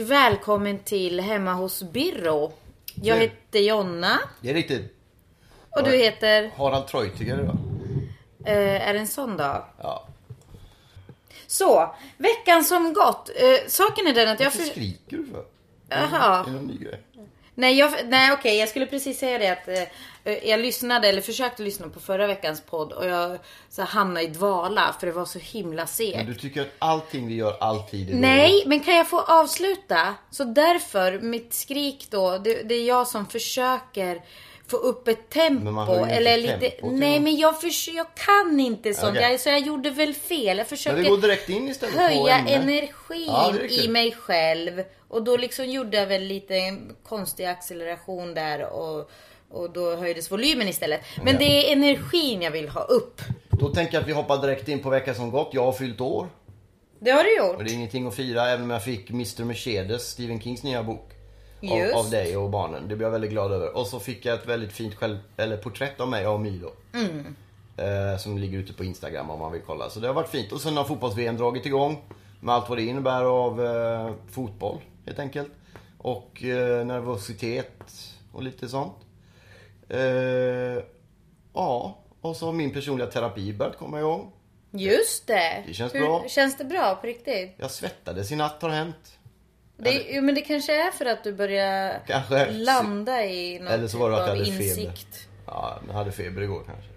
Välkommen till Hemma hos Birro. Jag Hej. heter Jonna Det är riktigt. och du heter... Harald Treutiger idag. Eh, är det en sån dag? Ja. Så, veckan som gått. Eh, saken är den att jag... Varför För... skriker du för? Jaha. Är det någon ny grej? Nej, jag, nej okej, jag skulle precis säga det att eh, jag lyssnade, eller försökte lyssna på förra veckans podd och jag så här, hamnade i dvala för det var så himla segt. Men du tycker att allting vi gör alltid är Nej, men kan jag få avsluta? Så därför, mitt skrik då, det, det är jag som försöker få upp ett tempo. Eller lite, tempot, nej men jag, förs- jag kan inte sånt. Okej. Jag, så jag gjorde väl fel. Jag försöker går direkt in istället höja energin Ja, i mig själv. Och då liksom gjorde jag väl lite konstig acceleration där och, och då höjdes volymen istället. Men Ja. det är energin jag vill ha upp. Då tänker jag att vi hoppar direkt in på veckan som gått. Jag har fyllt år. Det har du gjort. Och det är ingenting att fira även om jag fick Mr Mercedes, Stephen Kings nya bok. Av, Just. av dig och barnen. Det blir jag väldigt glad över. Och så fick jag ett väldigt fint själv, eller porträtt av mig av Milo. Mm. Eh, som ligger ute på Instagram om man vill kolla. Så det har varit fint. Och sen har fotbolls-VM dragit igång. Med allt vad det innebär av eh, fotboll helt enkelt. Och eh, nervositet och lite sånt. Eh, ja, och så har min personliga terapi börjat komma igång. Just det. Det känns Hur, bra. Känns det bra på riktigt? Jag svettades i natt har hänt. Det, jo, men det kanske är för att du börjar Kanske. landa i något Eller så var det typ att jag hade feber. insikt. Ja, jag hade feber igår kanske.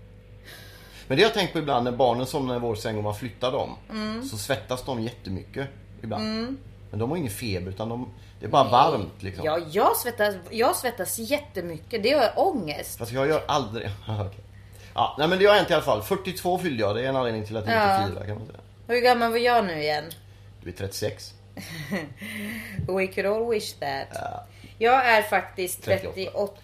Men det har jag tänkt på ibland när barnen somnar i vår säng och man flyttar dem. Mm. Så svettas de jättemycket ibland. Men de har ingen feber utan de, det är bara varmt liksom. Ja, jag svettas, jag svettas jättemycket. Det jag ångest. Fast jag gör aldrig... Ja, nej men det har hänt i alla fall. 42 fyllde jag. Det är en anledning till att jag Ja. inte firar kan man säga. Hur gammal var jag nu igen? Du är 36. We could all wish that. Jag är faktiskt 38. 38.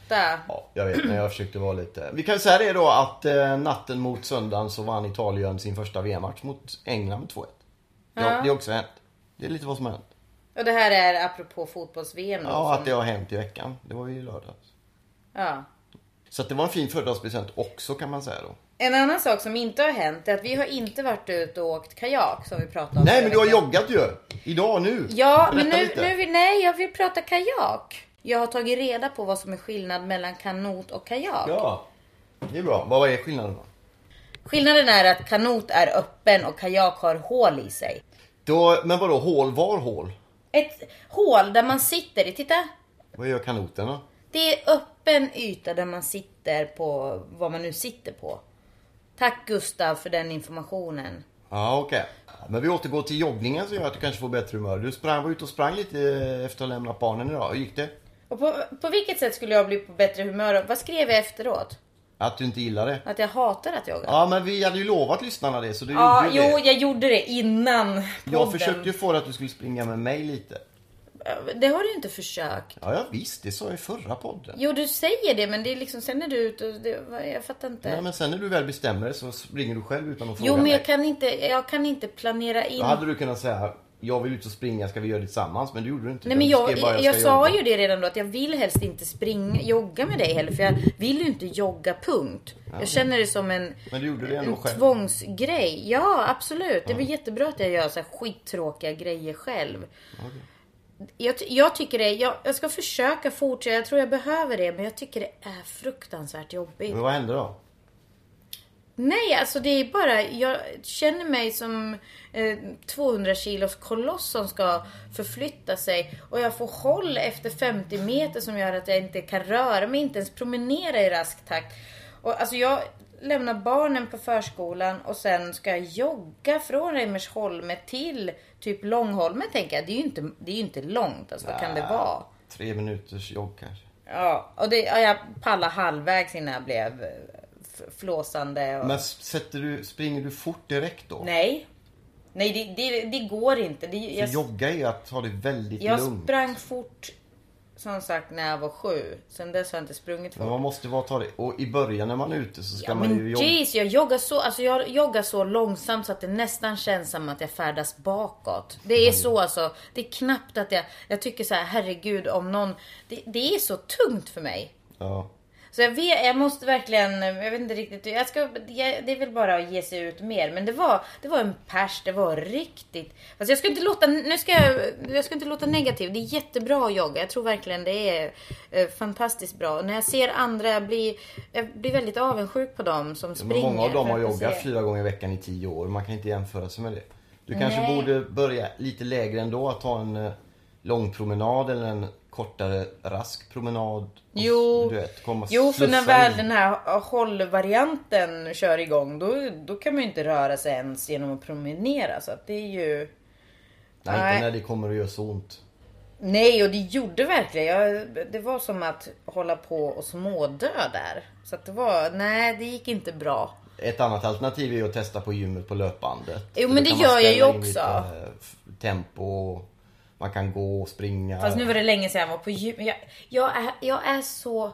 Ja, jag vet men jag försökte vara lite... Vi kan säga det då att eh, natten mot söndagen så vann Italien sin första VM-match mot England med 2-1. Ja. Det har också hänt. Det är lite vad som har hänt. Och det här är apropå fotbolls-VM Ja, som- att det har hänt i veckan. Det var ju i lördags. ja. Så det var en fin födelsedagspresent också kan man säga då. En annan sak som inte har hänt är att vi har inte varit ute och åkt kajak som vi pratade om Nej men du har joggat ju! Idag, nu! Ja, men Berätta nu, lite. nu vill, nej, jag vill prata kajak. Jag har tagit reda på vad som är skillnad mellan kanot och kajak. Ja, det är bra. Vad är skillnaden då? Skillnaden är att kanot är öppen och kajak har hål i sig. då men vadå, hål? Var hål? Ett hål där man sitter i, titta. Vad gör kanoten då? Det är öppen yta där man sitter på vad man nu sitter på. Tack Gustav för den informationen. Ja, okej. Men vi återgår till joggningen som gör att du kanske får bättre humör. Du sprang, var ute och sprang lite efter att ha lämnat barnen idag. Hur gick det? Och på, på vilket sätt skulle jag bli på bättre humör? Vad skrev jag efteråt? Att du inte gillar det? Att jag hatar att jogga? Ja, men vi hade ju lovat lyssnarna det så du Ja, gjorde ju jo, det. jag gjorde det innan podden. Jag försökte ju få dig att du skulle springa med mig lite. Det har du inte försökt. Ja, ja visst, det sa jag i förra podden. Jo, du säger det, men det är liksom, sen är du ute och det, jag fattar inte. Nej, men sen när du väl bestämmer dig så springer du själv utan att fråga jo, men mig. jag kan inte, jag kan inte planera in. Då hade du kunnat säga, jag vill ut och springa, ska vi göra det tillsammans? Men det gjorde du inte. Nej men jag, jag, jag ska sa ju det redan då att jag vill helst inte springa, jogga med dig heller för jag vill ju inte jogga punkt. Jag känner det som en, Men du gjorde det ändå en själv. tvångsgrej. Ja absolut. Det är väl jättebra att jag gör så här skittråkiga grejer själv. Jag, jag tycker det, jag, jag ska försöka fortsätta, jag tror jag behöver det men jag tycker det är fruktansvärt jobbigt. Men vad hände då? Nej, alltså det är bara, jag känner mig som eh, 200 kilos koloss som ska förflytta sig. Och jag får håll efter 50 meter som gör att jag inte kan röra mig, inte ens promenera i rask takt. Och alltså jag lämnar barnen på förskolan och sen ska jag jogga från Reimersholme till typ Långholmen tänker jag. Det är ju inte, det är ju inte långt, alltså vad kan det vara? Tre minuters jogg kanske. Ja, och det, ja, jag pallade halvvägs innan jag blev eh, flåsande. Och... Men sätter du, springer du fort direkt då? Nej. Nej, det, det, det går inte. Det, För jag, jogga är att ta det väldigt jag lugnt. sprang fort som sagt när jag var sju. Sen dess har jag inte sprungit fort. Men man måste bara ta det. Och i början när man är ute så ska Ja, man ju jogga. jeez, jag joggar, så, alltså jag joggar så långsamt så att det nästan känns som att jag färdas bakåt. Det är så alltså. Det är knappt att jag, jag tycker så här, herregud om någon, det, det är så tungt för mig. Ja. Så jag vet, jag måste verkligen, jag vet inte riktigt, jag ska, det är väl bara att ge sig ut mer. Men det var, det var en pers, det var riktigt. Fast jag ska inte låta, nu ska jag, jag ska inte låta negativ. Det är jättebra att jogga. Jag tror verkligen det är eh, fantastiskt bra. Och när jag ser andra, jag blir, jag blir väldigt avundsjuk på dem som Men springer. många av dem har joggat se- fyra gånger i veckan i tio år. Man kan inte jämföra sig med det. Du kanske Nej. borde börja lite lägre ändå. Att ta en eh, lång promenad eller en kortare rask promenad. Och, Jo, du vet, jo för när väl in. den här hållvarianten kör igång då, då kan man ju inte röra sig ens genom att promenera. Så att det är ju... Nej, Nej. inte när det kommer att göra så ont. Nej, och det gjorde verkligen. Jag, det var som att hålla på och smådö där. Så att det var, nej det gick inte bra. Ett annat alternativ är ju att testa på gymmet på löpbandet. Jo, men det gör jag ju också. lite, eh, tempo. Man kan gå och springa. Fast nu var det länge sedan jag var på gym. Jag, jag, är, jag är så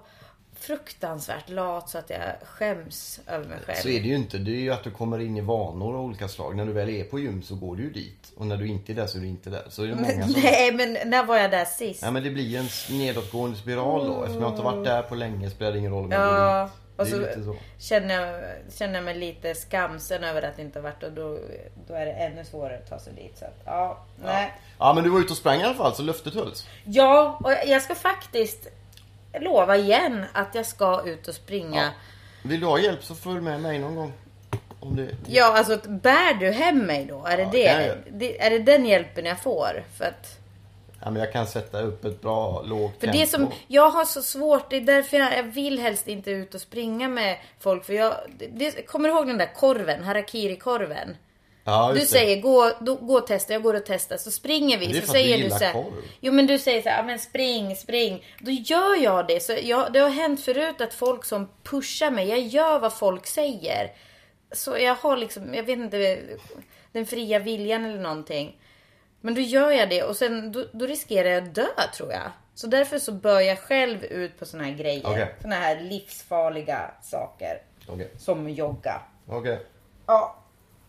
fruktansvärt lat så att jag skäms över mig själv. Så är det ju inte. Det är ju att du kommer in i vanor av olika slag. När du väl är på gym så går du ju dit. Och när du inte är där så är du inte där. Så är det många som... Nej, men när var jag där sist? Ja men det blir en nedåtgående spiral då. Eftersom jag inte varit där på länge spelar det ingen roll om jag går Ja, dit. Och Det så, så. Känner, jag, känner jag mig lite skamsen över att inte ha varit och då, då är det ännu svårare att ta sig dit. Så att, ja, nej. Ja men du var ute och sprang i alla fall så löftet hölls. Ja, och jag ska faktiskt lova igen att jag ska ut och springa. Ja. Vill du ha hjälp så följ med mig någon gång. Om det... Ja, alltså bär du hem mig då? Är det, Ja, det? det? Är det den hjälpen jag får? För att, Ja, men jag kan sätta upp ett bra lågt för tempo. det som, jag har så svårt, det är därför jag, jag vill helst inte ut och springa med folk. För jag, det, det, kommer du ihåg den där korven, harakiri-korven? ja, Du säger gå, då, gå och testa, jag går och testar. Så springer vi. Men det är så för att du säger du gillar så här, korv. Jo men du säger så här, men spring, spring. Då gör jag det. Så jag, det har hänt förut att folk som pushar mig, jag gör vad folk säger. Så jag har liksom, jag vet inte, den fria viljan eller någonting. Men då gör jag det och sen då, då riskerar jag att dö tror jag. Så därför så bör jag själv ut på såna här grejer. Okej. Såna här livsfarliga saker. Okej. Som jogga. Okej. Ja,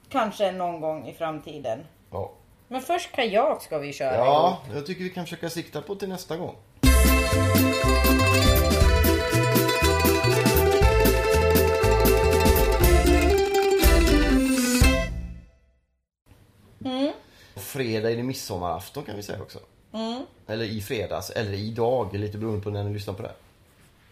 kanske någon gång i framtiden. Ja. Men först kajak ska vi köra ja, jag tycker vi kan försöka sikta på till nästa gång. Fredag är det midsommarafton kan vi säga också. Mm. Eller i fredags, eller idag, lite beroende på när ni lyssnar på det.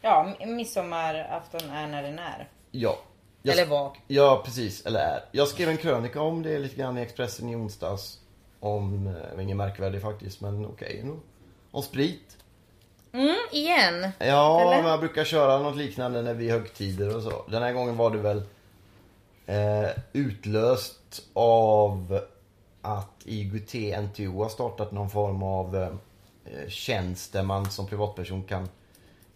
Ja, midsommarafton är när den är. Ja. Jag Eller var. Ja, precis. Eller är. Jag skrev en krönika om det lite grann i Expressen i onsdags. Om, eh, ingen märkvärdig faktiskt, men okej ändå. Om sprit. Mm, igen. Ja, Eller? men jag brukar köra något liknande när vi högtider och så. Den här gången var det väl eh, utlöst av att IGT NTO har startat någon form av eh, tjänst där man som privatperson kan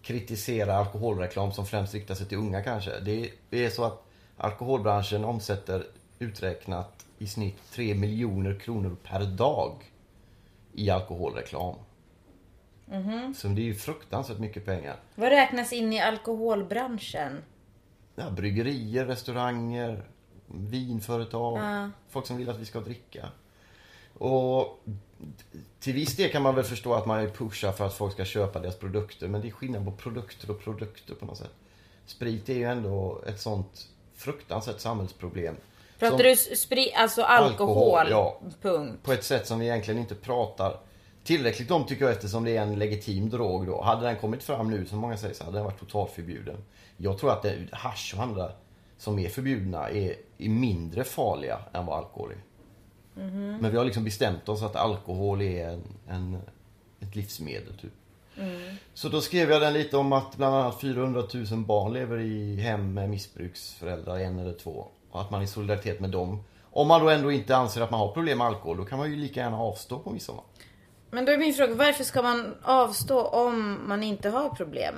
kritisera alkoholreklam som främst riktar sig till unga kanske. Det är så att alkoholbranschen omsätter uträknat i snitt 3 miljoner kronor per dag i alkoholreklam. Så det är ju fruktansvärt mycket pengar. Vad räknas in i alkoholbranschen? Ja, bryggerier, restauranger, vinföretag, Ja. folk som vill att vi ska dricka. Och till viss del kan man väl förstå att man pushar för att folk ska köpa deras produkter. Men det är skillnad på produkter och produkter på något sätt. Sprit är ju ändå ett sånt fruktansvärt samhällsproblem. Pratar Som- du sprit, alltså alkohol? Alkohol, ja. Punkt. på ett sätt som vi egentligen inte pratar tillräckligt om tycker jag eftersom det är en legitim drog då. Hade den kommit fram nu som många säger så hade den varit totalförbjuden. Jag tror att det, hasch och andra som är förbjudna är, är mindre farliga än vad alkohol är. Men vi har liksom bestämt oss att alkohol är en, en, ett livsmedel typ. Så då skrev jag den lite om att bland annat 400 000 barn lever i hem med missbruksföräldrar, en eller två. Och att man är i solidaritet med dem. Om man då ändå inte anser att man har problem med alkohol, då kan man ju lika gärna avstå på midsommar. Men då är min fråga, varför ska man avstå om man inte har problem?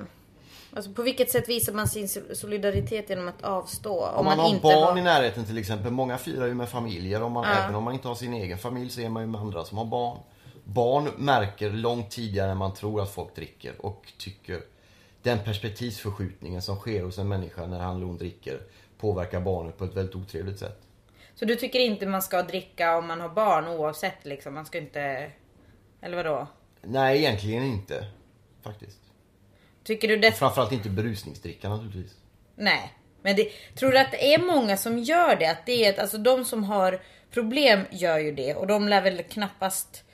Alltså på vilket sätt visar man sin solidaritet genom att avstå? Om, Om man, man, har inte barn har... i närheten till exempel. Många firar ju med familjer. Om man, Ja. Även om man inte har sin egen familj så är man ju med andra som har barn. Barn märker långt tidigare än man tror att folk dricker och tycker den perspektivsförskjutningen som sker hos en människa när han eller hon dricker påverkar barnet på ett väldigt otrevligt sätt. Så du tycker inte man ska dricka om man har barn oavsett liksom? Man ska inte... Eller vadå? Nej, egentligen inte. Faktiskt. Tycker du det? Framförallt inte berusningsdricka naturligtvis. Nej. Men det, tror du att det är många som gör det? Att det är ett, alltså de som har problem gör ju det och de lär väl knappast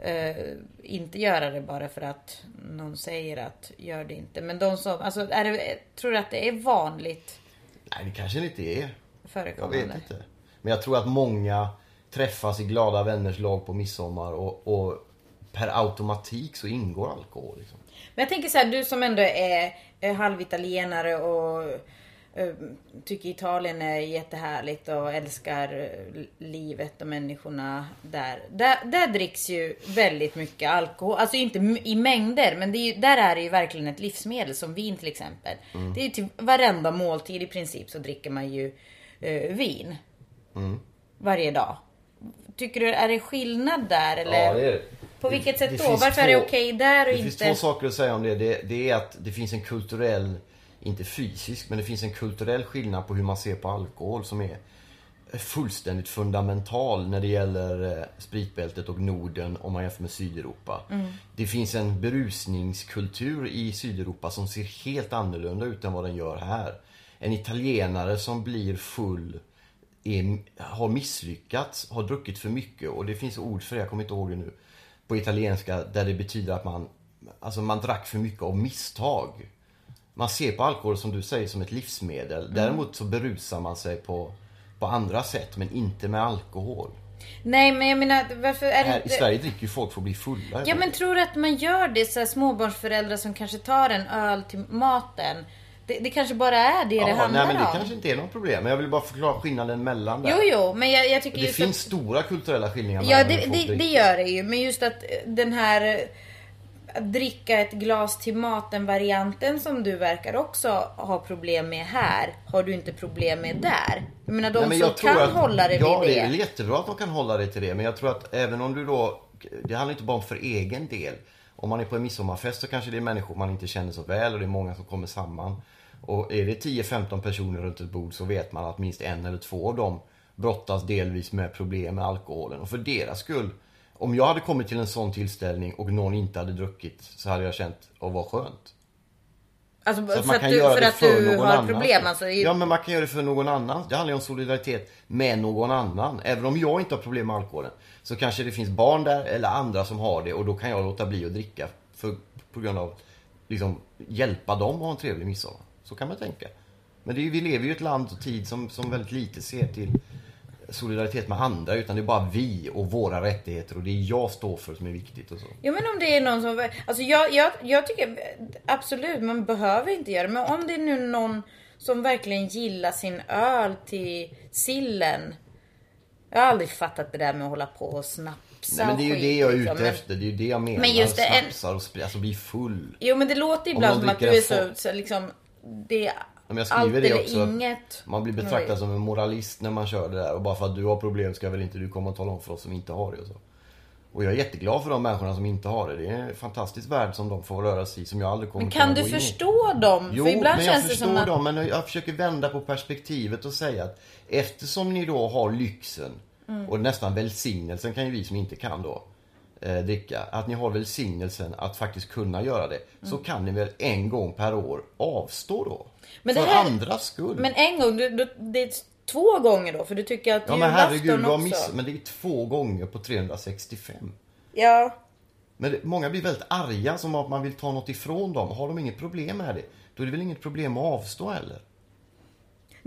eh, inte göra det bara för att någon säger att gör det inte. Men de som, alltså är det, tror du att det är vanligt Nej, det kanske inte är. Jag förekommande? vet inte. Men jag tror att många träffas i glada vänners lag på midsommar och, och per automatik så ingår alkohol. Liksom. Men jag tänker så här, du som ändå är, är halvitalienare och eh, tycker Italien är jättehärligt och älskar eh, livet och människorna där. där. Där dricks ju väldigt mycket alkohol. Alltså inte i mängder, men ju, där är det ju verkligen ett livsmedel som vin till exempel. Det är ju till varenda måltid i princip så dricker man ju eh, vin. Varje dag. Tycker du, är det skillnad där eller? Ja, det är det. På Det- vilket sätt det då? Varför är det två- okej där och Det inte? finns två saker att säga om det. det. Det är att det finns en kulturell, inte fysisk, men det finns en kulturell skillnad på hur man ser på alkohol som är fullständigt fundamental när det gäller eh, spritbältet och Norden om man jämför med Sydeuropa. Det finns en berusningskultur i Sydeuropa som ser helt annorlunda ut än vad den gör här. En italienare som blir full är, har misslyckats, har druckit för mycket och det finns ord för det, jag kommer inte ihåg det nu, på italienska där det betyder att man, alltså man drack för mycket av misstag. Man ser på alkohol som du säger som ett livsmedel. Däremot så berusar man sig på, på andra sätt men inte med alkohol. Nej men jag menar varför är det Här, I. Sverige dricker ju folk för att bli fulla. Ja men tror du att man gör det så här, småbarnsföräldrar som kanske tar en öl till maten. Det, det kanske bara är det det Ja, handlar nej men det om. kanske inte är något problem. Men jag vill bara förklara skillnaden mellan där. Jo jo men jag, jag tycker Det finns att... stora kulturella skillnader Ja det, det, det gör det ju. Men just att eh, den här eh, att dricka ett glas till maten varianten som du verkar också ha problem med här. Har du inte problem med där? Jag menar de Nej, men som jag tror kan att, hålla det Ja, vid det det. är väl jättebra att de kan hålla det till det. Men jag tror att även om du då... Det handlar inte bara om för egen del. Om man är på en midsommarfest så kanske det är människor man inte känner så väl och det är många som kommer samman. Och är det 10-15 personer runt ett bord så vet man att minst en eller två av dem brottas delvis med problem med alkoholen. Och för deras skull, om jag hade kommit till en sån tillställning och någon inte hade druckit så hade jag känt, åh vad skönt. Alltså Så att man att kan du, göra för det att för du någon har annan. problem alltså. i- Ja, men man kan göra det för någon annan. Det handlar ju om solidaritet med någon annan. Även om jag inte har problem med alkoholen så kanske det finns barn där eller andra som har det och då kan jag låta bli att dricka för, på grund av liksom hjälpa dem att ha en trevlig midsommar. Så kan man tänka. Men det är, vi lever ju i ett land och tid som, som väldigt lite ser till solidaritet med andra utan det är bara vi och våra rättigheter och det jag står för som är viktigt och så. Ja men om det är någon som... Alltså jag, jag, jag tycker absolut, man behöver inte göra det. Men om det är nu någon som verkligen gillar sin öl till sillen. Jag har aldrig fattat det där med att hålla på och snapsa Nej men det är ju det jag är liksom. ute Men- efter. Det är ju det jag menar. Men just det, Snapsar och alltså bli full. Jo men det låter ibland som att du är så, så liksom... Det Men jag allt det eller också. inget. Man blir betraktad som en moralist när man kör det där. Och bara för att du har problem ska väl inte du komma och tala om för oss som inte har det och så. Och jag är jätteglad för de människorna som inte har det. Det är en fantastisk värld som de får röra sig i som jag aldrig kommer Men kan du gå in förstå dem? Jo, För ibland men jag känns det förstår som att... dem. Men jag försöker vända på perspektivet och säga att eftersom ni då har lyxen Mm. och nästan välsignelsen kan ju vi som inte kan då eh, dricka. Att ni har välsignelsen att faktiskt kunna göra det. Så Mm. kan ni väl en gång per år avstå då. Men för här- andras skull. Men en gång, du, du, det är två gånger då? För du tycker att Ja men julafton herregud, vad också... miss... men det är två gånger på 365. Ja. Men det, många blir väldigt arga som att man vill ta något ifrån dem. Har de inget problem med det, då är det väl inget problem att avstå heller.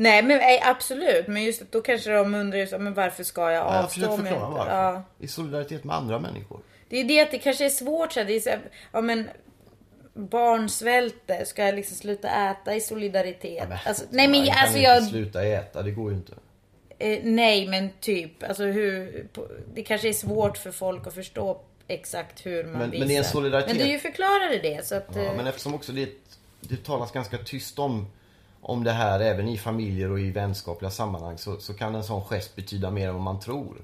Nej men nej, absolut. Men just då kanske de undrar ju så, men varför ska jag Ja, jag avstå? försöker om jag inte- varför. Ja. I solidaritet med andra människor. Det är det att det kanske är svårt så här, det är så här, ja men barn svälter, ska jag liksom sluta äta i solidaritet? alltså, nej men kan alltså jag, sluta äta, det går ju inte. eh, nej men typ, alltså hur, på, det kanske är svårt för folk att förstå exakt hur man Men- men visar. det är en solidaritet. Men du förklarade det så att, Ja, eh, men eftersom också det det talas ganska tyst om, om det här även i familjer och i vänskapliga sammanhang så, så kan en sån gest betyda mer än vad man tror.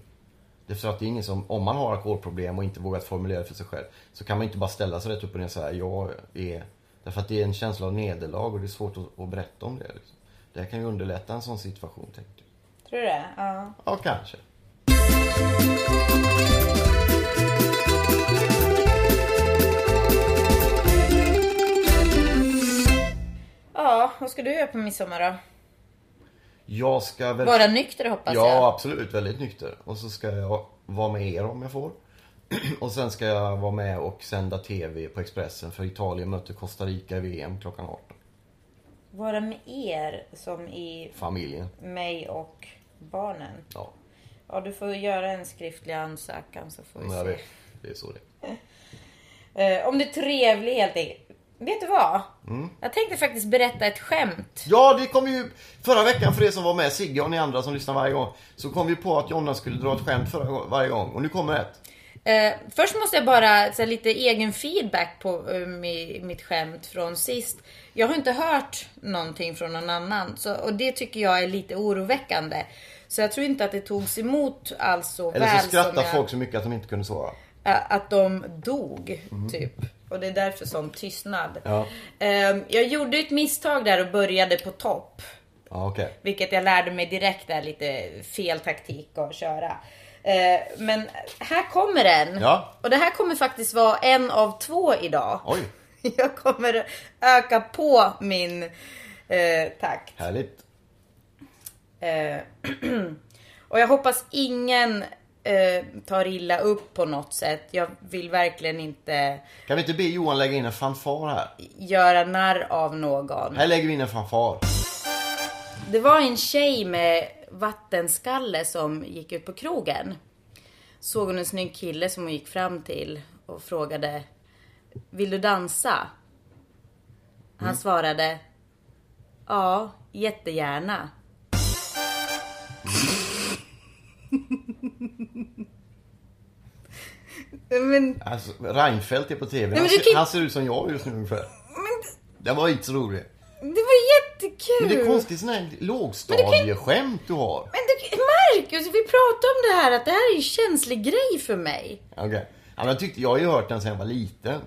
Det är för att det är ingen som, om man har alkoholproblem och inte vågat formulera det för sig själv så kan man inte bara ställa sig rätt upp och ner och säga jag är... Därför att det är en känsla av nederlag och det är svårt att, att berätta om det. Liksom. Det här kan ju underlätta en sån situation, tänker jag. Tror du det? Ja. Ja, kanske. Ja, vad ska du göra på midsommar då? Jag ska väl... Vara nykter hoppas Ja, jag. absolut. Väldigt nykter. Och så ska jag vara med er om jag får. Och sen ska jag vara med och sända TV på Expressen för Italien möter Costa Rica i VM klockan 18. Vara med er som i Familjen. mig och barnen. Ja, Ja, du får göra en skriftlig ansökan så får vi men jag se. vet. Det är så det är. Eh, om du är trevlig helt enkelt. Vet du vad? Mm. Jag tänkte faktiskt berätta ett skämt. Ja, det kom ju förra veckan för er som var med, Sigge och ni andra som lyssnar varje gång. Så kom vi på att Jonna skulle dra ett skämt förra, varje gång. Och nu kommer ett. Eh, först måste jag bara så här, lite egen feedback på eh, mi- mitt skämt från sist. Jag har inte hört någonting från någon annan så, och det tycker jag är lite oroväckande. Så jag tror inte att det togs emot alls så Eller väl så skrattar som jag, folk så mycket att de inte kunde svara. eh, att de dog, typ. Och det är därför sån tystnad. Ja. Eh, jag gjorde ett misstag där och började på topp. Ja, okej. Vilket jag lärde mig direkt är lite fel taktik att köra. Eh, men här kommer den. Ja. Och det här kommer faktiskt vara en av två idag. Oj, Jag kommer öka på min eh, takt. härligt. Eh, och jag hoppas ingen eh, tar illa upp på något sätt. Jag vill verkligen inte Kan vi inte be Johan lägga in en fanfar här? göra narr av någon. Här lägger vi in en fanfar. Det var en tjej med vattenskalle som gick ut på krogen. Såg hon en snygg kille som hon gick fram till och frågade Vill du dansa? Han svarade Ja, jättegärna. Men, Alltså, Reinfeldt är på TV. men Han, du ser, kan- han ser ut som jag just nu ungefär. Den var inte så rolig. det var jättekul! Men det är konstigt sån här lågstadieskämt du har. Men du, Marcus, vi pratade om det här att det här är en känslig grej för mig. Okej. Ja, men jag, tyckte, jag har ju hört den sen jag var liten.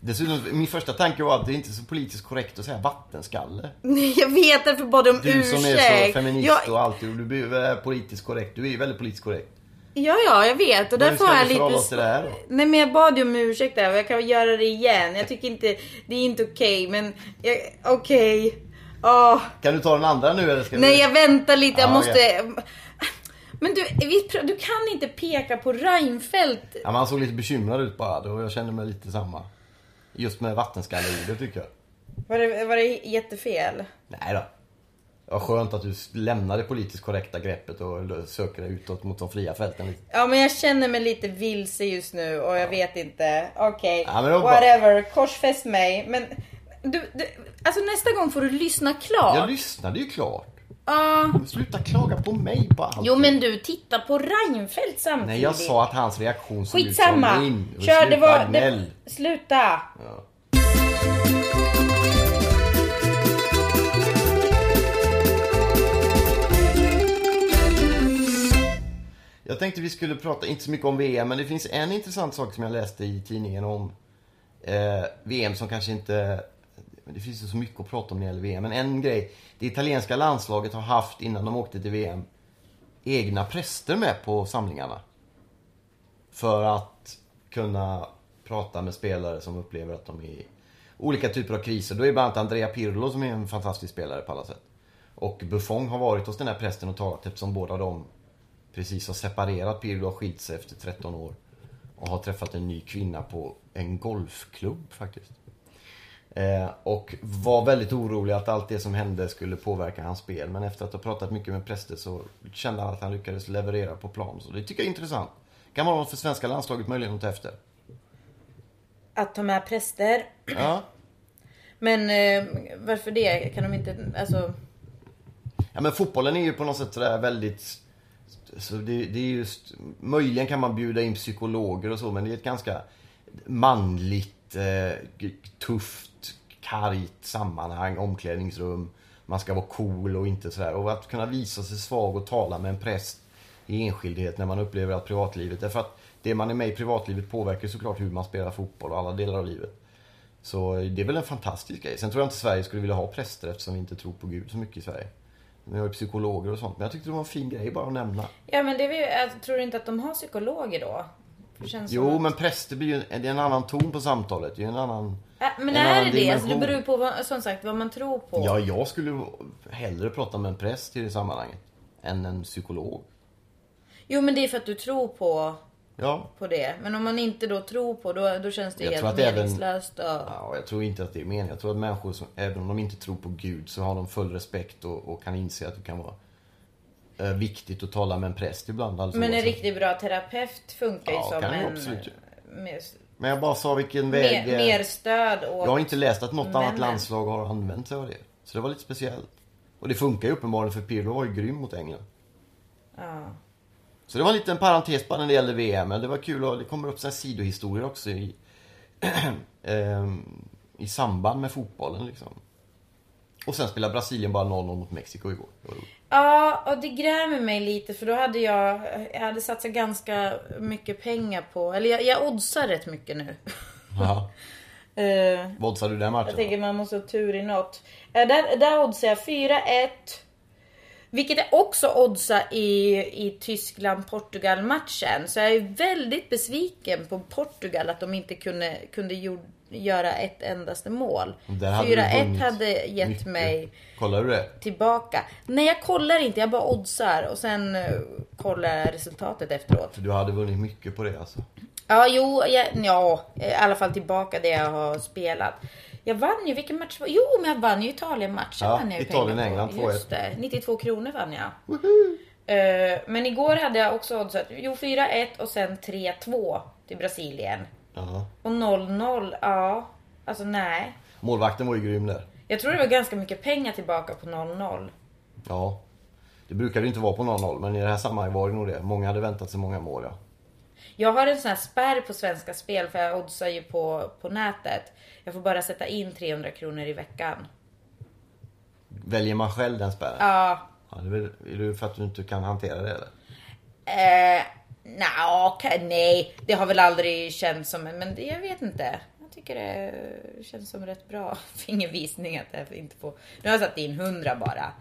Dessutom, min första tanke var att det är inte så politiskt korrekt att säga vattenskalle. Nej, jag vet därför bad om Du ursäkt. som är så feminist jag, och alltid, du väl politiskt korrekt. Du är ju väldigt politiskt korrekt. Ja, ja, jag vet. Och därför har jag lite... här då? Nej, men jag bad ju om ursäkt där och jag kan göra det igen. Jag tycker inte... Det är inte okej, men... jag- Okej. Åh. Kan du ta den andra nu eller ska Nej, vi... jag väntar lite. Jag Ja, måste... Men du, vi, du kan inte peka på Reinfeldt. Ja, men han såg lite bekymrad ut bara och jag kände mig lite samma. Just med vattenskalleordet tycker jag. Var det, var det jättefel? Nej då. Det var skönt att du lämnar det politiskt korrekta greppet och söker dig utåt mot de fria fälten lite. Ja, men jag känner mig lite vilse just nu och jag vet inte. Okej, Ja, det var bra. whatever. Korsfäst mig. Men du, du, alltså nästa gång får du lyssna klart. Jag lyssnade ju klart. Ja. Sluta klaga på mig på allt. Jo men du, titta på Reinfeldt samtidigt. Nej, jag sa att hans reaktion såg ut Skitsamma. som min. Och Kör, det sluta var... Det, sluta. Ja. Jag tänkte vi skulle prata, inte så mycket om VM, men det finns en intressant sak som jag läste i tidningen om eh, VM som kanske inte... Det finns ju så mycket att prata om när det gäller VM, men en grej. Det italienska landslaget har haft, innan de åkte till VM, egna präster med på samlingarna. För att kunna prata med spelare som upplever att de är i olika typer av kriser. Då är bland annat Andrea Pirlo som är en fantastisk spelare på alla sätt. Och Buffon har varit hos den här prästen och talat eftersom båda de precis har separerat. Pirlo har skilt sig efter 13 år. Och har träffat en ny kvinna på en golfklubb faktiskt. Eh, och var väldigt orolig att allt det som hände skulle påverka hans spel. Men efter att ha pratat mycket med präster så kände han att han lyckades leverera på plan. Så det tycker jag är intressant. Kan vara för svenska landslaget möjligen att ta efter. Att ta med präster. Ja. Men eh, varför det? Kan de inte... Alltså... Ja men fotbollen är ju på något sätt sådär väldigt... Så det, det är just... Möjligen kan man bjuda in psykologer och så men det är ett ganska manligt eh, tufft, kargt sammanhang, omklädningsrum. Man ska vara cool och inte sådär. Och att kunna visa sig svag och tala med en präst i enskildhet när man upplever att privatlivet, därför att det man är med i privatlivet påverkar såklart hur man spelar fotboll och alla delar av livet. Så det är väl en fantastisk grej. Sen tror jag inte Sverige skulle vilja ha präster eftersom vi inte tror på Gud så mycket i Sverige. Vi har ju psykologer och sånt. Men jag tyckte det var en fin grej bara att nämna. Ja men det är, väl- jag tror inte att de har psykologer då? Det Jo, att... men präster blir ju det är en annan ton på samtalet. Det är en annan... Äh, men en är annan det det? Alltså, det dimension. beror ju på vad, som sagt vad man tror på. Ja, jag skulle hellre prata med en präst i det sammanhanget. Än en psykolog. Jo men det är för att du tror på, Ja. på det. Men om man inte då tror på då, då känns det Jag helt att även- meningslöst. Och... ja. Jag tror inte att det är meningen. Jag tror att människor, som, även om de inte tror på Gud, så har de full respekt och, och kan inse att det kan vara eh, viktigt att tala med en präst ibland. Alltså Men en riktigt bra terapeut funkar ju Ja, som kan en... absolut. Mer, Men jag bara sa vilken väg... mer, eh, mer stöd åt... Jag har inte läst att något annat männen. landslag har använt sig av det. Så det var lite speciellt. Och det funkar ju uppenbarligen för Pirlo var ju grym mot England. Ja. Så det var en liten parentes bara när det gällde VM. Men det var kul och det kommer upp sidohistorier också i, ehm, i samband med fotbollen liksom. Och sen spelade Brasilien bara 0-0 mot Mexiko igår. Ja, och det grämer mig lite för då hade jag, jag hade satsat ganska mycket pengar på, eller jag, jag oddsar rätt mycket nu. Ja. Eh, Vad oddsade du den matchen? jag tänker man måste ha tur i något. Eh, där, där oddsar jag 4-1. Vilket jag också oddsar i, i Tyskland-Portugal matchen. Så jag är väldigt besviken på Portugal att de inte kunde, kunde gjord, göra ett endaste mål. Där hade du 4-1 vunnit hade gett mycket. mig Kollar du det? tillbaka. Nej jag kollar inte, jag bara oddsar och sen uh, kollar jag resultatet efteråt. För du hade vunnit mycket på det alltså. Ja, jo, jag, ja, i alla fall tillbaka det jag har spelat. Jag vann ju, vilken match var Jo, men jag vann ju Italien-matchen. Ja, vann jag ju Italien, pengar på. England, 2-1. Just det, 92 kronor vann jag. Eh, men igår hade jag också oddsat, jo 4-1 och sen 3-2 till Brasilien. Ja. Och 0-0, ja. Alltså nej. Målvakten var ju grym där. Jag tror det var ganska mycket pengar tillbaka på 0-0. Ja. Det brukar ju inte vara på 0-0, men i det här sammanhanget var det nog det. Många hade väntat sig många mål, ja. Jag har en sån här spärr på Svenska Spel för jag oddsar ju på, på nätet. Jag får bara sätta in 300 kronor i veckan. Väljer man själv den spärren? Ja, Ja, det är, det för att du inte kan hantera det eller? Eh, okej, nej, det har väl aldrig känts som en, men det, jag vet inte. Jag tycker det känns som rätt bra fingervisning att jag inte får. Nu har jag satt in 100 bara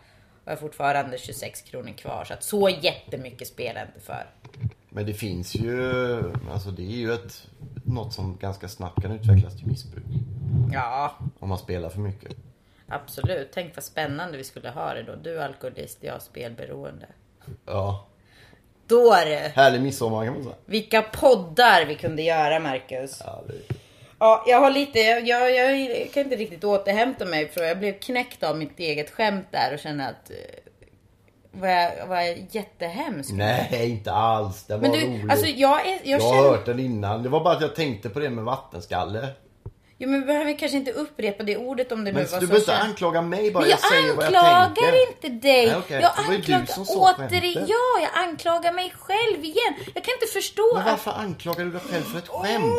och jag har fortfarande 26 kronor kvar så att så jättemycket spelar jag inte för. Men det finns ju, alltså det är ju ett, något som ganska snabbt kan utvecklas till missbruk. Ja, Om man spelar för mycket. absolut. Tänk vad spännande vi skulle ha det då. Du är alkoholist, jag är spelberoende. Ja. Då är det. Härlig midsommar kan man säga. Vilka poddar vi kunde göra, Marcus. Ja, det, Ja, jag har lite, jag, jag, jag kan inte riktigt återhämta mig för jag blev knäckt av mitt eget skämt där och kände att eh, var jag, var jag jättehemsk. nej, inte alls. Det var Men du, roligt. alltså jag är, jag, jag har känner, hört den innan. Det var bara att jag tänkte på det med vattenskalle. jo, men vi behöver kanske inte upprepa det ordet om det Men nu var du så behöver inte anklaga mig bara. Men jag, jag säger vad jag anklagar inte dig. Nej, okej. Jag du anklagar återigen. Ja, jag anklagar mig själv igen. Jag kan inte förstå Men att... varför anklagar du dig själv för ett skämt?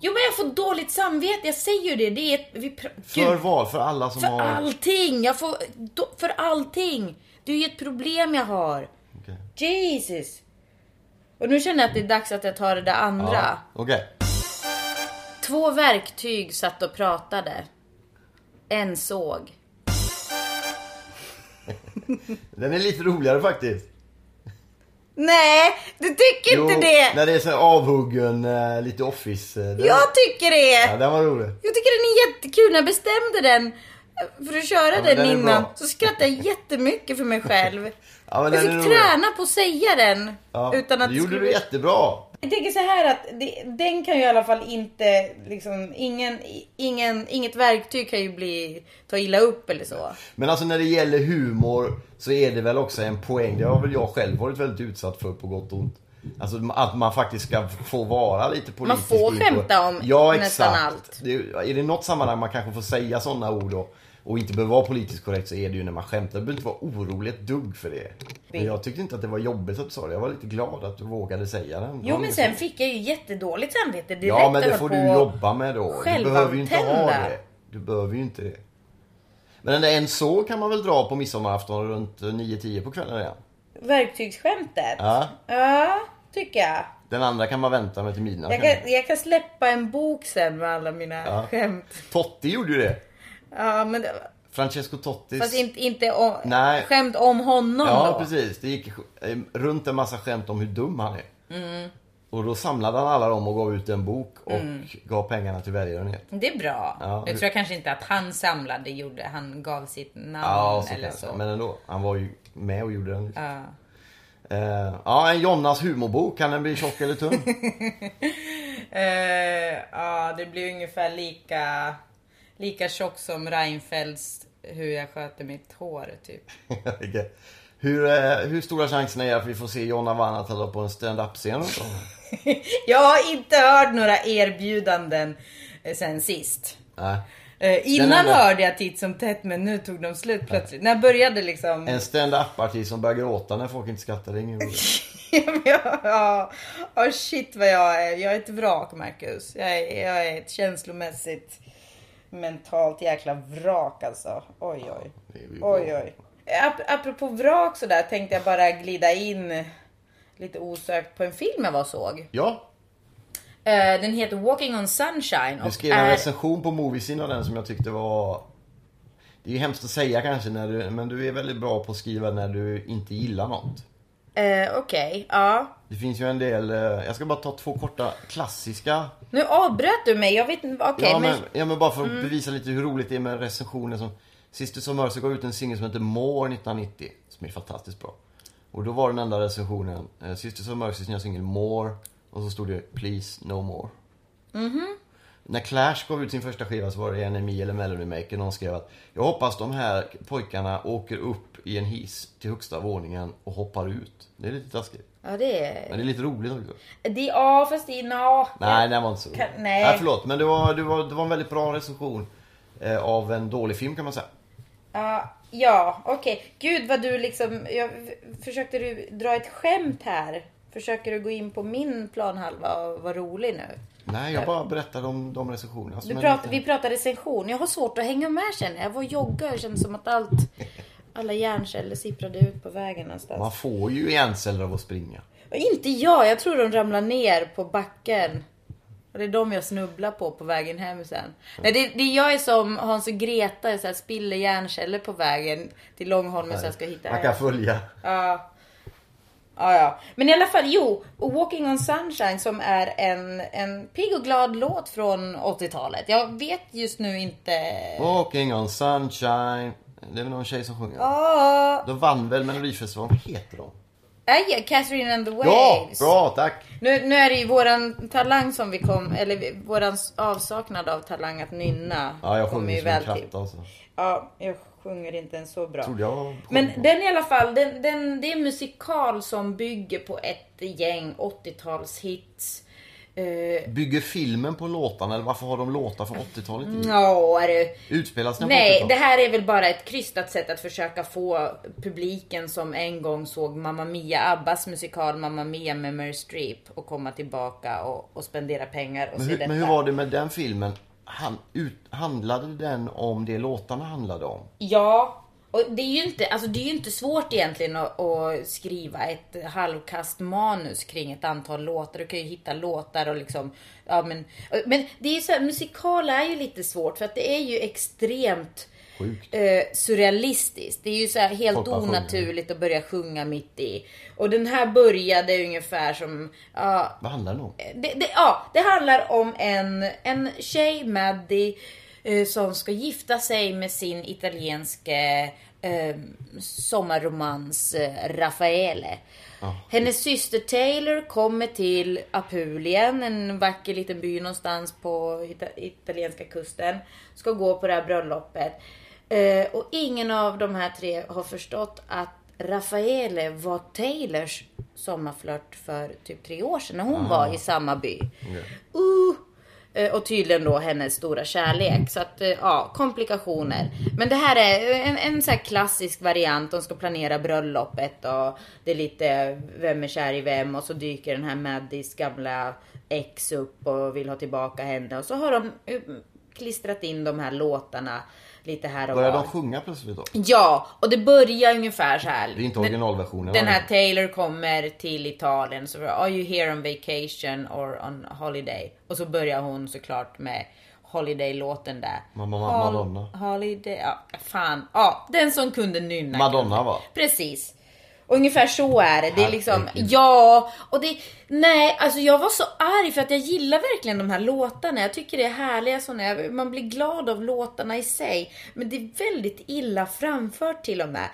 Jo, men jag får dåligt samvete. Jag säger ju det. Det är ett... Vi. För vad? För alla som för har... allting. Jag får... För allting. Det är ju ett problem jag har. Okej. Jesus. Och nu känner jag att det är dags att jag tar det där andra. Ja, Okej. Två verktyg satt och pratade. En såg. Den är lite roligare faktiskt. Nej, du tycker inte det. när det är så avhuggen, eh, lite office. eh, Den, Jag tycker det. Ja, den var rolig. Jag tycker den är jättekul. När jag bestämde den för att köra men den, den innan så skrattade jag jättemycket för mig själv. Ja, jag fick träna på att säga den. Ja, utan att det gjorde du jättebra. Jag tänker så här att det, den kan ju i alla fall inte, liksom, ingen, ingen, inget verktyg kan ju bli, ta illa upp eller så. Men alltså när det gäller humor så är det väl också en poäng. Det har väl jag själv varit väldigt utsatt för på gott och ont. Alltså att man faktiskt ska få vara lite politisk. får inkorrekt. skämta om ja, nästan allt. Det, är- är det något sammanhang man kanske får säga sådana ord då och inte behöver vara politiskt korrekt så är det ju när man skämtar. Du behöver inte vara orolig ett dugg för det. Men jag tyckte inte att det var jobbigt att du sa det. Jag var lite glad att du vågade säga den. Jo men sen fick jag ju jättedåligt samvete direkt. Ja men det får du jobba med då. Du behöver ju inte ha det. Du behöver ju inte det. Men den där en så kan man väl dra på midsommarafton runt 9-10 på kvällen igen. Verktygsskämtet? Ja. Ja, tycker jag. Den andra kan man vänta med till midnatt. Jag kan, jag kan släppa en bok sen med alla mina Ja. skämt. Totti gjorde ju det. Ja, men det, Francesco Tottis. fast inte, inte om, Nej. skämt om honom Ja då. precis. Det gick eh, runt en massa skämt om hur dum han är. Mm. Och då samlade han alla dem och gav ut en bok och gav pengarna till välgörenhet. Det är bra. Ja. Jag tror kanske inte att han samlade gjorde, han gav sitt namn Ja, så eller kanske. så. Men ändå. Han var ju med och gjorde den. Ja. Eh, ja, en Jonnas humorbok. Kan den bli tjock eller tunn? Eh, ja, det blir ungefär lika, lika tjock som Reinfeldts hur jag sköter mitt hår typ. Hur, eh, hur stora chanserna är att vi får se Jonna Vanhatalo på en stand-up-scen? Jag har inte hört några erbjudanden eh, sen sist. Nej. Eh, innan enda- hörde jag titt som tätt men nu tog de slut plötsligt. När började liksom... En stand-up-artist som börjar gråta när folk inte skrattar, det är ingen ja, ja, shit vad jag är. Jag är ett vrak Marcus. Jag är, jag är ett känslomässigt mentalt jäkla vrak alltså. Oj oj. Oj oj. Ap- apropå vrak sådär tänkte jag bara glida in lite osökt på en film jag var och såg. Ja, Eh, den heter Walking on Sunshine. du skrev en är- recension på Moviesyn av den som jag tyckte var... Det är ju hemskt att säga kanske, när du, men du är väldigt bra på att skriva när du inte gillar något. Eh, Okej, ja. Det finns ju en del, eh, jag ska bara ta två korta klassiska. Nu avbröt du mig. Jag vet inte. Okej, ja, men... men, ja men bara för att bevisa lite hur roligt det är med recensioner som Sisters of Mercy gav ut en singel som heter More 1990 Som är fantastiskt bra. Och då var den enda recensionen eh, Sisters of Mercys nya singel More Och så stod det Please No More. När Clash gav ut sin första skiva så var det NME eller Melody Maker Någon skrev att Jag hoppas de här pojkarna åker upp i en hiss till högsta våningen och hoppar ut. Det är lite taskigt Ja, det är... Men det är lite roligt också Det, ja, fast det är... No. Nej, den var inte så Kan- rolig. nej. nej. förlåt, men det var, det, var, det var en väldigt bra recension eh, av en dålig film kan man säga. Ja, ja okej. Gud vad du liksom... Jag, försökte du dra ett skämt här? Försöker du gå in på min planhalva och vara rolig nu? Nej, jag bara berättade om de recensionerna. som Du en prat, liten- vi pratade recension. Jag har svårt att hänga med känner jag. Jag var och joggade och kände som att allt... Alla hjärnceller sipprade ut på vägen någonstans. Man får ju hjärnceller av att springa. Och Inte jag. Jag tror de ramlar ner på backen. Och det är de jag snubblar på på vägen hem sen. Nej, det, det jag är som Hans och Greta, jag så här spiller hjärnceller på vägen till Långholmen så jag ska hitta Man kan följa. Ja. Ja, ja. Men i alla fall, jo. Walking on Sunshine som är en, en pigg och glad låt från 80-talet. Jag vet just nu inte... Walking on sunshine. Det är väl någon tjej som sjunger. Ja. De vann väl Melodifestivalen. Vad heter de? Äh, Catherine and the Waves. Ja, bra, tack. Nu, nu är det ju våran talang som vi kom, eller våran avsaknad av talang att nynna. Ja, jag sjunger ju som en väl till. alltså. Ja, jag sjunger inte ens så bra. Men den i alla fall, den, den, det är en musikal som bygger på ett gäng 80-talshits. Uh, Bygger filmen på låtarna eller varför har de låtar från 80-talet i? ja, du. Utspelas den på Nej, 80-talet? det här är väl bara ett krystat sätt att försöka få publiken som en gång såg Mamma Mia, Abbas musikal Mamma Mia med Meryl Streep och komma tillbaka och, och spendera pengar och Men se hur, detta. men hur var det med den filmen? Han, ut, handlade den om det låtarna handlade om? Ja, och det är ju inte, alltså det är ju inte svårt egentligen att, att skriva ett halvkast manus kring ett antal låtar. Du kan ju hitta låtar och liksom, ja men, men det är ju så här, musikal är ju lite svårt för att det är ju extremt Sjukt. eh, surrealistiskt. Det är ju så helt Folk onaturligt att börja sjunga mitt i. Och den här började ungefär som, ja, Vad handlar den om? det, det, ja, det handlar om en, en tjej, Maddie, som ska gifta sig med sin italienske eh, sommarromans eh, Raffaele. Hennes syster Taylor kommer till Apulien, en vacker liten by någonstans på ita- italienska kusten. Ska gå på det här bröllopet. Eh, och ingen av de här tre har förstått att Raffaele var Taylors sommarflört för typ tre år sedan när hon var i samma by. Uh, Eh, Eh, och tydligen då hennes stora kärlek. Så att, eh, ja, komplikationer. Men det här är eh, en, en så här klassisk variant. De ska planera bröllopet och det är lite vem är kär i vem och så dyker den här Maddys gamla ex upp och vill ha tillbaka henne. Och så har de klistrat in de här låtarna lite här och Börjar var. de sjunga plötsligt då? Ja, och det börjar ungefär så här. Det är inte originalversionen. Den här Taylor kommer till Italien så Are you here on vacation or on holiday? Och så börjar hon såklart med Holiday-låten där. Ma- ma- Madonna. Holiday, ja fan. Ja, den som kunde nynna. Madonna va? Precis. Och ungefär så är det. Det är liksom, Herregud. ja, och det, nej, alltså jag var så arg för att jag gillar verkligen de här låtarna. Jag tycker det är härliga såna, man blir glad av låtarna i sig. Men det är väldigt illa framfört till och med.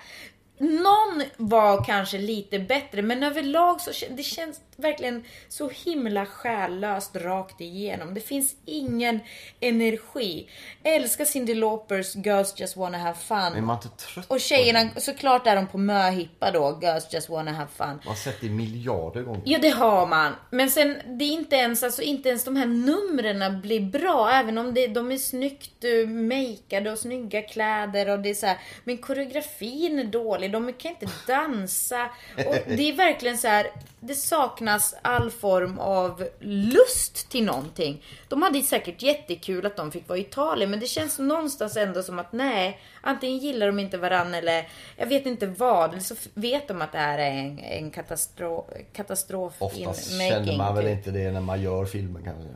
Någon var kanske lite bättre, men överlag så det känns verkligen så himla själlöst rakt igenom. Det finns ingen energi. Älskar Cyndi Laupers Girls Just Wanna Have Fun. Är man inte trött Och på tjejerna, såklart är de på möhippa då, Girls Just Wanna Have Fun. Man har sett det miljarder gånger. Ja det har man. Men sen det är inte ens, alltså inte ens de här numren blir bra. Även om det, de är snyggt uh, makeade och snygga kläder och det är så här. Men koreografin är dålig. De kan inte dansa. Och det är verkligen så här. Det saknas all form av lust till någonting. De hade säkert jättekul att de fick vara i Italien. Men det känns någonstans ändå som att nej. Antingen gillar de inte varandra eller jag vet inte vad. Eller så vet de att det här är en, en katastrof, katastrof Oftast in känner man väl typ. inte det när man gör filmen kanske.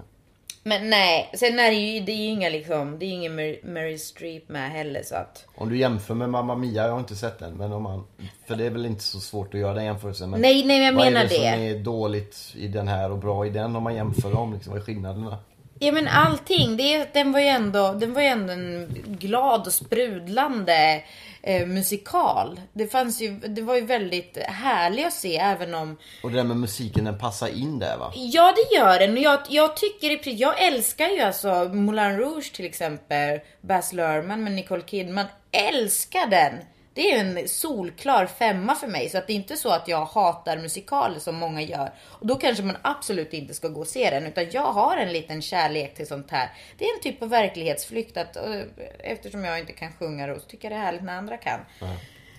Men nej, sen är det ju, det är ju inga liksom, det är ingen Mer- Meryl Streep med heller så att. Om du jämför med Mamma Mia, jag har inte sett den. Men om man, för det är väl inte så svårt att göra den jämförelsen. Men Nej, nej, jag vad menar är det. det. som är dåligt i den här och bra i den om man jämför dem? Liksom, vad är skillnaderna? Ja men allting, det, den var ju ändå, den var ju ändå en glad och sprudlande eh, musikal. Det fanns ju, det var ju väldigt härlig att se även om Och det där med musiken, den passar in där va? Ja det gör den och jag, jag tycker jag älskar ju alltså Moulin Rouge till exempel, Baz Luhrmann med Nicole Kidman, älskar den! Det är en solklar femma för mig så att det är inte så att jag hatar musikaler som många gör. Och då kanske man absolut inte ska gå och se den utan jag har en liten kärlek till sånt här. Det är en typ av verklighetsflykt att eh, eftersom jag inte kan sjunga då så tycker jag det är härligt när andra kan.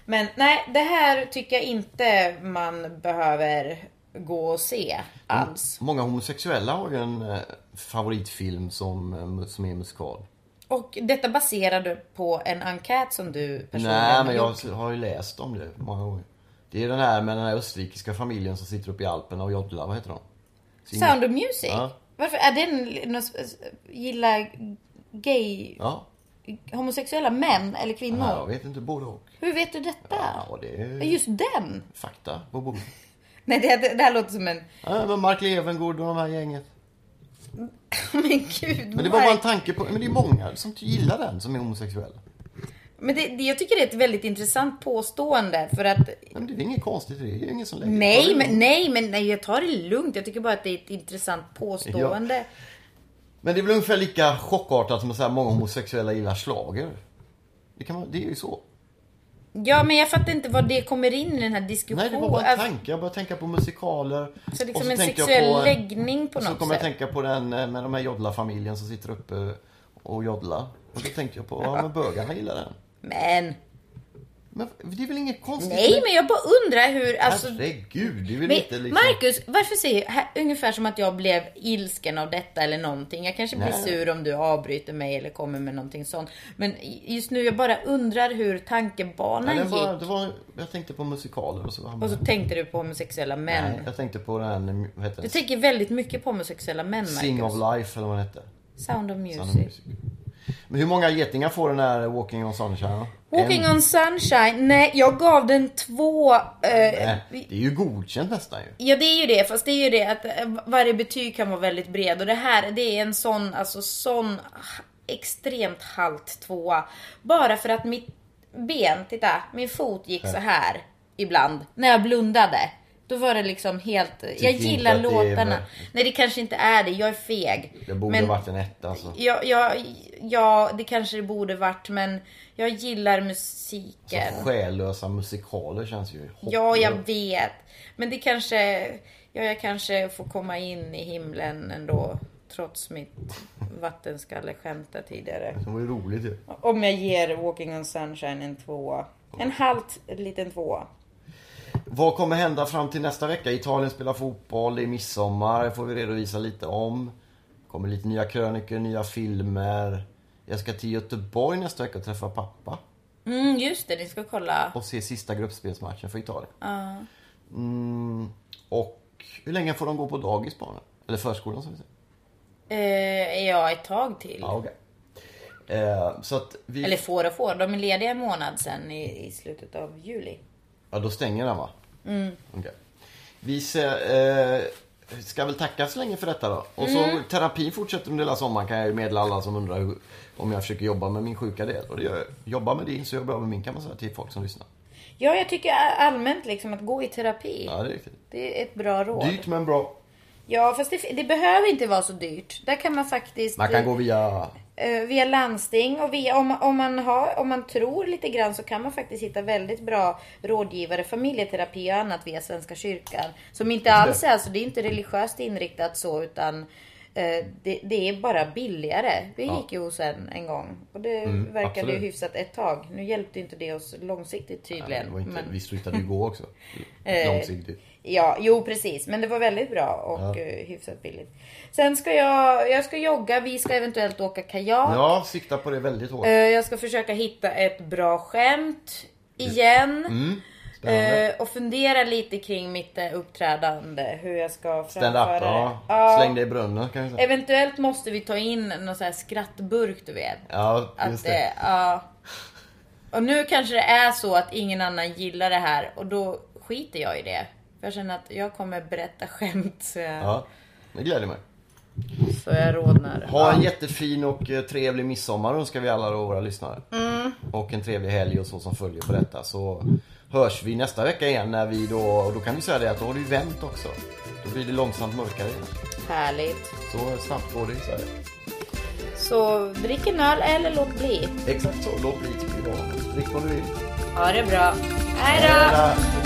Men nej, det här tycker jag inte man behöver gå och se alls. Många homosexuella har ju en eh, favoritfilm som, eh, som är musikal. Och detta baserade på en enkät som du personligen Nej, men jag gjort. har ju läst om det många gånger. Det är den här med den här österrikiska familjen som sitter uppe i Alperna och joddlar. Vad heter de? Singer- Sound of Music? Ja. Varför är den något spe- gillar gay, Ja. homosexuella män eller kvinnor? Nej, jag vet inte, både och. Hur vet du detta? Ja, det är Just den? fakta på bordet. Nej, det, det, det här låter som en... Ja, men Mark Levengood och de här gänget. Men gud, Men det var bara en tanke på, men det är många som gillar den som är homosexuella. Men det, det, jag tycker det är ett väldigt intressant påstående för att Men det är inget konstigt, det är ju ingen som lägger Nej, Ja, men, nej, men nej, jag tar det lugnt. Jag tycker bara att det är ett intressant påstående. Men det är väl ungefär lika chockartat som att säga att många homosexuella gillar schlager. Det, kan man, det är ju så. Ja, men jag fattar inte vad det kommer in i den här diskussionen. Nej, det var bara en Alltså, tanke. Jag började tänka på musikaler. Så liksom Och så en sexuell på- läggning på och så något kommer jag sätt. tänka på den eh, med de här joddlarfamiljen som sitter uppe och joddlar. Och då tänkte jag på, ja men bögarna gillar den. Men, Men det är väl inget konstigt nej, men jag bara undrar hur, alltså. Herregud, det är väl Men, inte liksom... Marcus, varför säger du här- ungefär som att jag blev ilsken av detta eller någonting? Jag kanske blir Nej. sur om du avbryter mig eller kommer med någonting sånt. Men just nu, jag bara undrar hur tankebanan Nej, det, var, gick. det var, jag tänkte på musikaler och så Och så tänkte du på homosexuella män. Nej, jag tänkte på den, vad heter Du tänker väldigt mycket på homosexuella män, Marcus. Sing of Life eller vad den hette. Sound of Music. Sound of Music. Men hur många getingar får den här Walking on Sunshine? Walking En? on Sunshine, nej jag gav den två... Eh, Nej, det är ju godkänt nästan ju. Ja det är ju det, fast det är ju det att eh, varje betyg kan vara väldigt bred och det här det är en sån, alltså sån extremt halt tvåa. Bara för att mitt ben, titta, min fot gick så här ibland när jag blundade. Då var det liksom helt, jag inte gillar det låtarna. väl- Nej det kanske inte är det, jag är feg. Det borde Men- varit en etta alltså. Ja, ja, ja, det kanske det borde varit men jag gillar musiken. Så själlösa musikaler känns ju Ja, jag hopplöst. vet. Men det kanske, ja, jag kanske får komma in i himlen ändå. Trots mitt vattenskalleskämt tidigare. Det var ju roligt ju. Om jag ger Walking on Sunshine en tvåa. En halt liten tvåa. Vad kommer hända fram till nästa vecka? Italien spelar fotboll, det är midsommar, det får vi redovisa lite om. kommer lite nya krönikor, nya filmer. Jag ska till Göteborg nästa vecka och träffa pappa. Mm, just det, ni ska kolla. Och se sista gruppspelsmatchen för Italien. Ja. Mm, och hur länge får de gå på dagis barnen? Eller förskolan som vi säger. Eh, ja, ett tag till. Ja, okej. Eh, så att vi... Eller får och får. De är lediga en månad sen i, i slutet av juli. Ja, då stänger den va? Mm. Okej. Vi ser, eh, ska väl tacka så länge för detta då. Och så Mm. terapin fortsätter under hela sommaren kan jag ju meddela alla som undrar hur, om jag försöker jobba med min sjuka del. Och det gör jag. Jobba med din så jobbar jag med min kan man säga till folk som lyssnar. Ja, jag tycker allmänt liksom att gå i terapi. Ja, det är riktigt. Det är ett bra råd. Dyrt men bra. Ja, fast det, det behöver inte vara så dyrt. Där kan man faktiskt... Man kan gå via... eh, via landsting och via, om, om, man har, om man tror lite grann så kan man faktiskt hitta väldigt bra rådgivare, familjeterapi och annat via Svenska kyrkan. Som inte alls är, alltså det är inte religiöst inriktat så utan eh, det, det är bara billigare. Vi Ja. gick ju hos en en gång och det Mm, verkade ju absolut. hyfsat ett tag. Nu hjälpte inte det oss långsiktigt tydligen. det var inte, men- Vi slutade ju gå också. Eh, Långsiktigt. Ja, jo precis. Men det var väldigt bra och Ja. eh, hyfsat billigt. Sen ska jag, jag ska jogga, vi ska eventuellt åka kajak. Ja, sikta på det väldigt hårt. Eh, Jag ska försöka hitta ett bra skämt igen. Mm. Eh, och fundera lite kring mitt uppträdande. Hur jag ska framföra up, det. ja. Släng det i brunnen kan vi säga. Eventuellt måste vi ta in någon sån här skrattburk du vet. Ja, Att just det, det. ja. Och nu kanske det är så att ingen annan gillar det här och då skiter jag i det. För jag känner att jag kommer berätta skämt så jag, Ja, det gläder mig. så jag rodnar. Ha en jättefin och eh, trevlig midsommar önskar vi alla då, våra lyssnare. Mm. Och en trevlig helg och så som följer på detta. Så hörs vi nästa vecka igen när vi då, och då kan vi säga det att då har det ju vänt också. Då blir det långsamt mörkare igen. Härligt. Så snabbt går det i Sverige. Så drick en öl eller låt bli. Exakt så, låt bli tycker då. Drick vad du vill. Ha det bra. Hej då.